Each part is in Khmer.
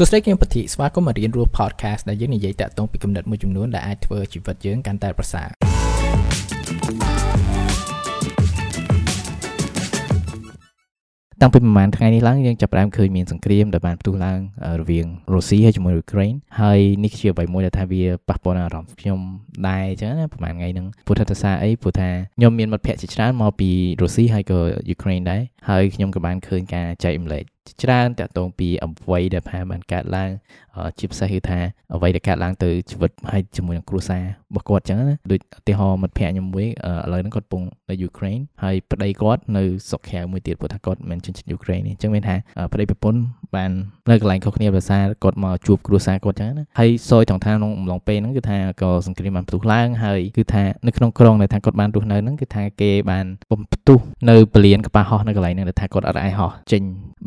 សួស្តីគឹមពធីស្វាគមន៍មករៀនរស់ podcast ដែលយើងនិយាយតាក់ទងពីគំនិតមួយចំនួនដែលអាចធ្វើជីវិតយើងកាន់តែប្រសើរតាំងពីប្រហែលថ្ងៃនេះឡើងយើងចាប់ផ្ដើមឃើញមានសង្គ្រាមដែលបានផ្ទុះឡើងរវាងរុស្ស៊ីហើយជាមួយអ៊ុយក្រែនហើយនេះជាអ្វីមួយដែលថាវាប៉ះពាល់ដល់អារម្មណ៍ខ្ញុំដែរអញ្ចឹងណាប្រហែលថ្ងៃហ្នឹងពុទ្ធសាសនាអីព្រោះថាខ្ញុំមានមិត្តភ័ក្តិជាច្រើនមកពីរុស្ស៊ីហើយក៏អ៊ុយក្រែនដែរហើយខ្ញុំក៏បានឃើញការចែករំលែក ច្រើនតាក់ទងពីអ្វីដែលផាបានកើតឡើងជាពិសេសគឺថាអ្វីដែលកើតឡើងទៅជីវិតហើយជាមួយនឹងគ្រួសាររបស់គាត់អញ្ចឹងណាដូចឧទាហរណ៍មិត្តភ័ក្តិខ្ញុំមួយឥឡូវហ្នឹងគាត់កំពុងនៅយូក្រែនហើយប្តីគាត់នៅស្រុកក្រៅមួយទៀតព្រោះថាគាត់មិនចិញ្ចឹមយូក្រែនទេអញ្ចឹងមានថាប្តីប្រពន្ធបាននៅកន្លែងខុសគ្នាភាសាគាត់មកជួបគ្រួសារគាត់អញ្ចឹងណាហើយសយថងថាក្នុងអំឡុងពេលហ្នឹងគឺថាក៏សង្គ្រាមបានផ្ទុះឡើងហើយគឺថានៅក្នុងក្រុងដែលថាគាត់បានរស់នៅហ្នឹងគឺថាគេបានបំផ្ទុះនៅពលានក្បាលហោះនៅកន្លែងហ្នឹងដែលថាគាត់អត់អាចហោះចេញ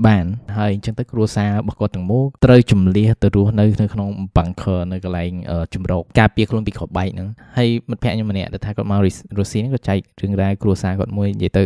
បានហើយអញ្ចឹងទៅគ្រួសាររបស់គាត់ទាំងមូលត្រូវជំលះទៅរស់នៅនៅក្នុង bunker នៅកន្លែងជំរកការពារខ្លួនពីក្របបែកហ្នឹងហើយមិត្តភក្តិខ្ញុំម្នាក់ដែលថាគាត់មករុស្ស៊ីហ្នឹងគាត់ចែករឿងរ៉ាវគ្រួសារគាត់មួយនិយាយទៅ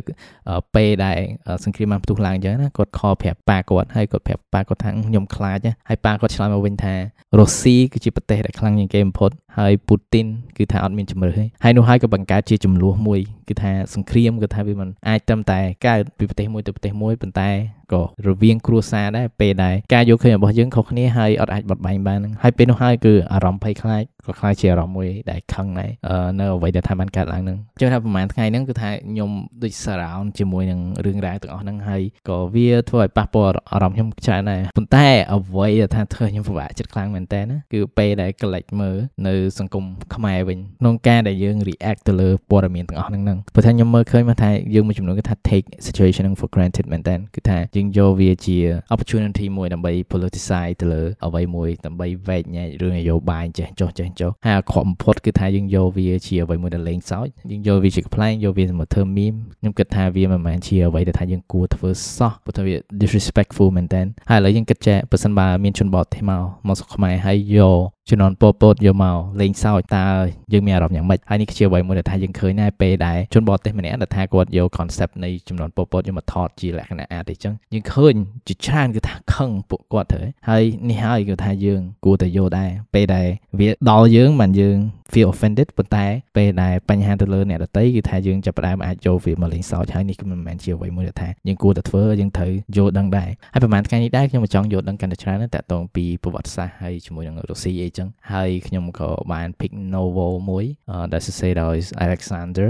ពេលដែលសង្គ្រាមបានផ្ទុះឡើងអញ្ចឹងណាគាត់ខលប្រាប់ប៉ាគាត់ហើយគាត់ប្រាប់ប៉ាគាត់ថាខ្ញុំខ្លាចហើយប៉ាគាត់ឆ្លើយមកវិញថារុស្ស៊ីគឺជាប្រទេសដែលខ្លាំងជាងគេបំផុត ហើយពូទីនគឺថាអត់មានជំរឿទេហើយនោះហើយក៏បង្កើតជាចំនួនមួយគឺថាសង្គ្រាមគឺថាវាមិនអាចត្រឹមតែកើតពីប្រទេសមួយទៅប្រទេសមួយប៉ុន្តែក៏រវាងគ្រួសារដែរពេលដែលការយកឃើញរបស់យើងខុសគ្នាហើយអត់អាចបត់បែនបានហើយពេលនោះហើយគឺអារម្មណ៍ភ័យខ្លាច ក៏ខ្លាចជាអារម្មណ៍មួយដែលខឹងដែរនៅអ្វីដែលថាបានកើតឡើងហ្នឹងជឿថាប្រហែលថ្ងៃហ្នឹងគឺថាខ្ញុំដូច surround ជាមួយនឹងរឿងរ៉ាវទាំងអស់ហ្នឹងហើយក៏វាធ្វើឲ្យប៉ះពាល់អារម្មណ៍ខ្ញុំច្រើនដែរប៉ុន្តែអ្វីដែលថាធ្វើខ្ញុំពិបាកចិត្តខ្លាំងមែនតើណាគឺពេលដែល collect មើលនៅសង្គមខ្មែរវិញក្នុងការដែលយើង react ទៅលើព័ត៌មានទាំងអស់ហ្នឹងហ្នឹងព្រោះថាខ្ញុំមើលឃើញមកថាយើងមួយចំនួនគឺថា take situation ហ្នឹង for granted មែនតើគឺថាយើងយកវាជា opportunity មួយដើម្បី politicize ទៅលើអ្វីមួយដើម្បីវែកញែករឿងនយោបាយចេះចុះចេះចុះហើយអាក្រក់បំផុតគឺថាយើងយកវាជាអ្វីមួយដែលលេងសើចយើងយកវាជាកំ pl ែងយកវាមកធ្វើ meme ខ្ញុំគិតថាវាមិនមែនជាអ្វីដែលថាយើងគួរធ្វើសោះព្រោះថាវា disrespectful មែនតើហើយឥឡូវយើងគិតចេះបើសិនបើមានជនបទទេមកមកស្រុកខ្មែរហើយយកជំនាន់ពលពតយកមកលេងសើចតើយើងមានអារម្មណ៍យ៉ាងម៉េចហើយនេះជាអ្វីមួយដែលថាយើងឃើញដែរពេលដែលជនបរទេសម្នាក់ដែលថាគាត់យក concept នៃជំនាន់ពលពតយកមកថតជាលក្ខណៈអាតអញ្ចឹងយើងឃើញជាច្រើនគឺថាខឹងពួកគាត់ទៅហើយនេះហើយគឺថាយើងគួរតែយកដែរពេលដែលវាដល់យើងបានយើង feel offended ប៉ុន្តែពេលដែលបញ្ហាទៅលើអ្នកដតីគឺថាយើងចាប់ផ្ដើមអាចចូលវាមកលេងសើចហើយនេះគឺមិនមែនជាអ្វីមួយដែលថាយើងគួរតែធ្វើយើងត្រូវយល់ដឹងដែរហើយប្រហែលថ្ងៃនេះដែរខ្ញុំចង់យល់ដឹងកាន់តែច្រើនតាក់ទងពីប្រវត្តិសាស្ត្រហើយជាមួយនឹងរុស្ស៊ីអីចឹងហើយខ្ញុំក៏បាន pick novel មួយដែលសរសេរដោយ Alexander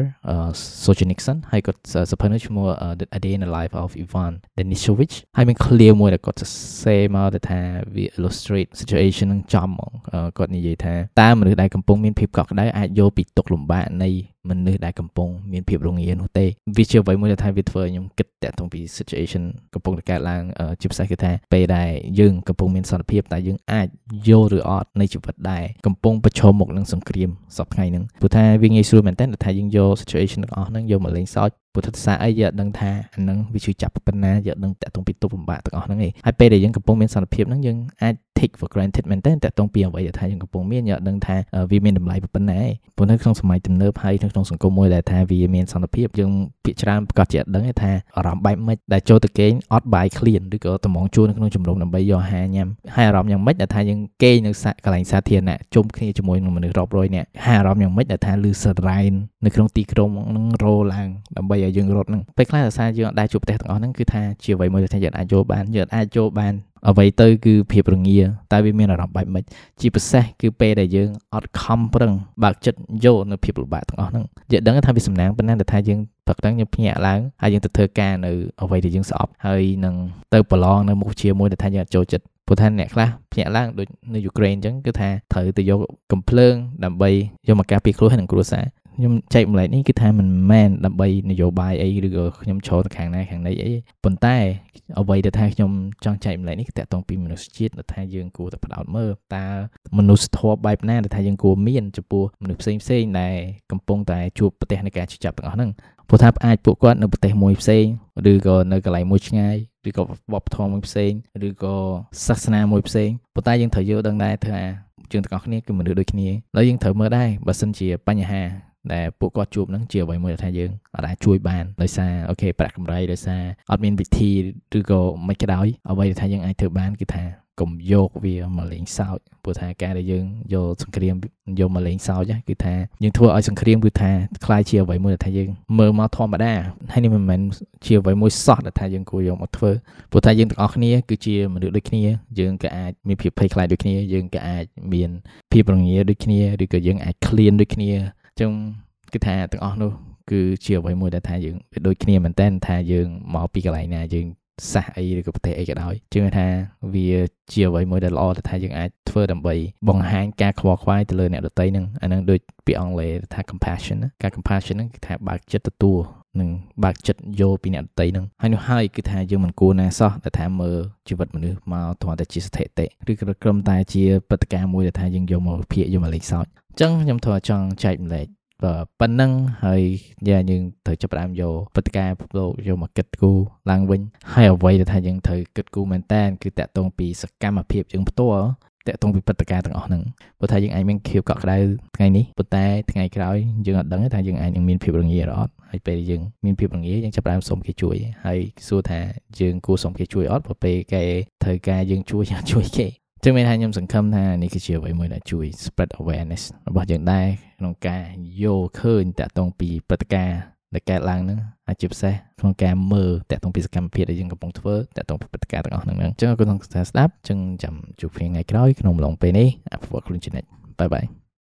Solzhenitsyn ហើយគាត់សភៅនោះឈ្មោះ A Day in the Life of Ivan Denisovich ហើយមាន clear មួយដែលគាត់សរសេរមកទៅថាវា illustrate situation នឹងចំហ្មងគាត់និយាយថាតើមនុស្សដែលកំពុងមានភាពកក់ក្ដៅអាចយល់ពីទុក្ខលំបាកនៃមនុស្សដែលកំពុងមានភាពរងានោះទេវាជាអ្វីមួយដែលថាវាធ្វើឲ្យខ្ញុំគិតតាក់ទងពី situation កំពុងតែកើតឡើងជាពិសេសគឺថាពេលដែលយើងកំពុងមានសន្តិភាពតែយើងអាចយល់ឬអត់នៃជីវិតដែរកំពុងប្រឈមមុខនឹងសង្គ្រាមសពថ្ងៃហ្នឹងព្រោះថាវាងាយស្រួលមែនតើថាយើងយក situation ទាំងអស់ហ្នឹងយកមកលេងសើចពុទ្ធសាសនាអីយកដឹងថាអានឹងវាជួយចាប់ប៉ុណ្ណាយកដឹងតាក់ទងពីទុកលំបាកទាំងអស់ហ្នឹងឯងហើយពេលដែលយើងកំពុងមានសន្តិភាពហ្នឹងយើងអាច take for granted មែនតើតាក់ទងពីអ្វីដែលថាយើងកំពុងមានយកដឹងថាវាមានតម្លៃប៉ុណ្ណាឯងព្រោះនៅក្នុងសម័យទំនើបហើយនៅក្នុងសង្គមមួយដែលថាវាមានសន្តិភាពយើងភាគច្រើនប្រកាសជាដឹងថាអារម្មណ៍បែបម៉េចដែលចូលទៅគេងអត់បាយឃ្លានឬក៏តំងជួលនៅក្នុងជំរំដើម្បីយកអាហារញ៉ាំហើយអារម្មណ៍យ៉ាងម៉េចដែលថាយើងគេងនៅកន្លែងសាធារណៈជុំគ្នាជាមួយនឹងមនុស្សរាប់រយនាក់ហើយអារម្មណ៍យ៉ាងម៉េចដែលថាលឺសរ៉ែននៅក្នុងទីក្រុងនឹងរោឡើងដើម្បីឲ្យយើងរត់នឹងពេលខ្លះដោយសារយើងអត់ដែរជួបផ្ទះទាំងអស់ហ្នឹងគឺថាជាអ្វីមួយដែលថាយើងអាចចូលបានយើងអាចចូលបាន អ្វីទៅគឺភាពរងាតែវាមានអារម្មណ៍បែបម៉េចជាពិសេសគឺពេលដែលយើងអត់ខំប្រឹងបើកចិត្តយកនៅភាពលំបាកទាំងអស់ហ្នឹងយើងដឹងថាវាសំណាងប៉ុណ្ណាតែថាយើងព្រឹកហ្នឹងយើងភ្ញាក់ឡើងហើយយើងទៅធ្វើការនៅអ្វីដែលយើងស្អប់ហើយនឹងទៅប្រឡងនៅមុខជាមួយដែលថាយើងអត់ចូលចិត្តព្រោះថាអ្នកខ្លះភ្ញាក់ឡើងដូចនៅយូក្រែនអញ្ចឹងគឺថាត្រូវទៅយកកំភ្លើងដើម្បីយកមកការពារខ្លួនហើយនឹងគ្រួសារ ខ្ញុំចែកម្លែកនេះគឺថាមិនមែនដើម្បីនយោបាយអីឬក៏ខ្ញុំឈរទៅខាងណាខាងណីអីប៉ុន្តែអ្វីដែលថាខ្ញុំចង់ចែកម្លែកនេះគឺតកតងពីមនុស្សជាតិដែលថាយើងគួរតែផ្ដោតមើលតើមនុស្សធម៌បែបណាដែលថាយើងគួរមានចំពោះមនុស្សផ្សេងផ្សេងដែលកំពុងតែជួបប្រទេសនៃការជិះចាប់ទាំងអស់ហ្នឹងព្រោះថាអាចពួកគាត់នៅប្រទេសមួយផ្សេងឬក៏នៅកន្លែងមួយឆ្ងាយឬក៏វប្បធម៌មួយផ្សេងឬក៏សាសនាមួយផ្សេងប៉ុន្តែយើងត្រូវយល់ដឹងដែរថាយើងទាំងអស់គ្នាគឺមនុស្សដូចគ្នាហើយយើងត្រូវមើលដែរបើសិនជាបញ្ហា ដែលពួកគាត់ជួបហ្នឹងជាអ្វីមួយដែលថាយើងអាចជួយបានដោយសារអូខេប្រាក់កម្រៃដោយសារអត់មានវិធីឬក៏មិនក៏ដោយអ្វីដែលថាយើងអាចធ្វើបានគឺថា កុំយកវាមកលេងសើចព្រោះថាការដែលយើងយកសង្គ្រាមយកមកលេងសើចគឺថាយើងធ្វើឲ្យសង្គ្រាមគឺថាคล้ายជាអ្វីមួយដែលថាយើងមើលមកធម្មតាហើយនេះមិនមែនជាអ្វីមួយសោះដែលថាយើងគួរយកមកធ្វើព្រោះថាយើងទាំងអស់គ្នាគឺជាមនុស្សដូចគ្នាយើងក៏អាចមានភាពភ័យខ្លាចដូចគ្នាយើងក៏អាចមានភាពរងាដូចគ្នាឬក៏យើងអាចឃ្លានដូចគ្នាអញ្ ចឹងគឺថាទាំងអស់នោះគឺជាអ្វីមួយដែលថាយើងដូចគ្នាមែនតើថាយើងមកពីកន្លែងណាយើងសាសអីឬក៏ប្រទេសអីក៏ដោយជឿថាវាជាអ្វីមួយដែលល្អដែលថាយើងអាចធ្វើដើម្បីបង្ហាញការខ្វល់ខ្វាយទៅលើអ្នកដទៃហ្នឹងអាហ្នឹងដូចពាក្យអង់គ្លេសថា compassion ការ compassion ហ្នឹងគឺថាបើកចិត្តទទួល និងបើកចិត្តយល់ពីអ្នកដទៃហ្នឹងហើយនោះហើយគឺថាយើងមិនគួរណាសោះដែលថាមើលជីវិតមនុស្សមកគ្រាន់តែជាស្ថិតិឬក៏ក្រុមតែជាព្រឹត្តិការណ៍មួយដែលថាយើងយកមកវិភាគយកមកលេខសើចអញ្ចឹងខ្ញុំធ្វើចង់ចែកម្លែកបាទប៉ុណ្ណឹងហើយយ៉ាយើងត្រូវចាប់ផ្ដើមយកព្រឹត្តិការណ៍លោកយកមកគិតគូរឡើងវិញហើយអ្វីដែលថាយើងត្រូវគិតគូរមែនតើគឺតាក់ទងពីសកម្មភាពយើងផ្ទាល់ តាក់ទងពីព្រឹត្តិការណ៍ទាំងអស់ហ្នឹងព្រោះថាយើងអាចមានភាពកក់ក្ដៅថ្ងៃនេះប៉ុន្តែថ្ងៃក្រោយយើងអត់ដឹងថាយើងអាចនឹងមានភាពរងាឬអត់ហើយពេលយើងមានភាពរងាយើងចាប់ផ្ដើមសុំគេជួយហើយសួរថាយើងគួរសុំគេជួយអត់ព្រោះពេលគេត្រូវការយើងជួយយើងជួយគេចឹងមានថាខ្ញុំសង្ឃឹមថានេះគឺជាអ្វីមួយដែលជួយ spread awareness របស់យើងដែរក្នុងការយល់ឃើញតាក់ទងពីព្រឹត្តិការណ៍ ដែលកើតឡើងហ្នឹងអាចជាពិសេសក្នុងការមើលតាក់ទងពីសកម្មភាពដែលយើងកំពុងធ្វើតាក់ទងពីព្រឹត្តិការណ៍ទាំងអស់ហ្នឹងអញ្ចឹងអរគុណសម្រាប់ស្ដាប់អញ្ចឹងចាំជួបគ្នាថ្ងៃក្រោយក្នុងម្លងពេលនេះអភិវឌ្ឍខ្លួនជានិច្ចបាយបាយ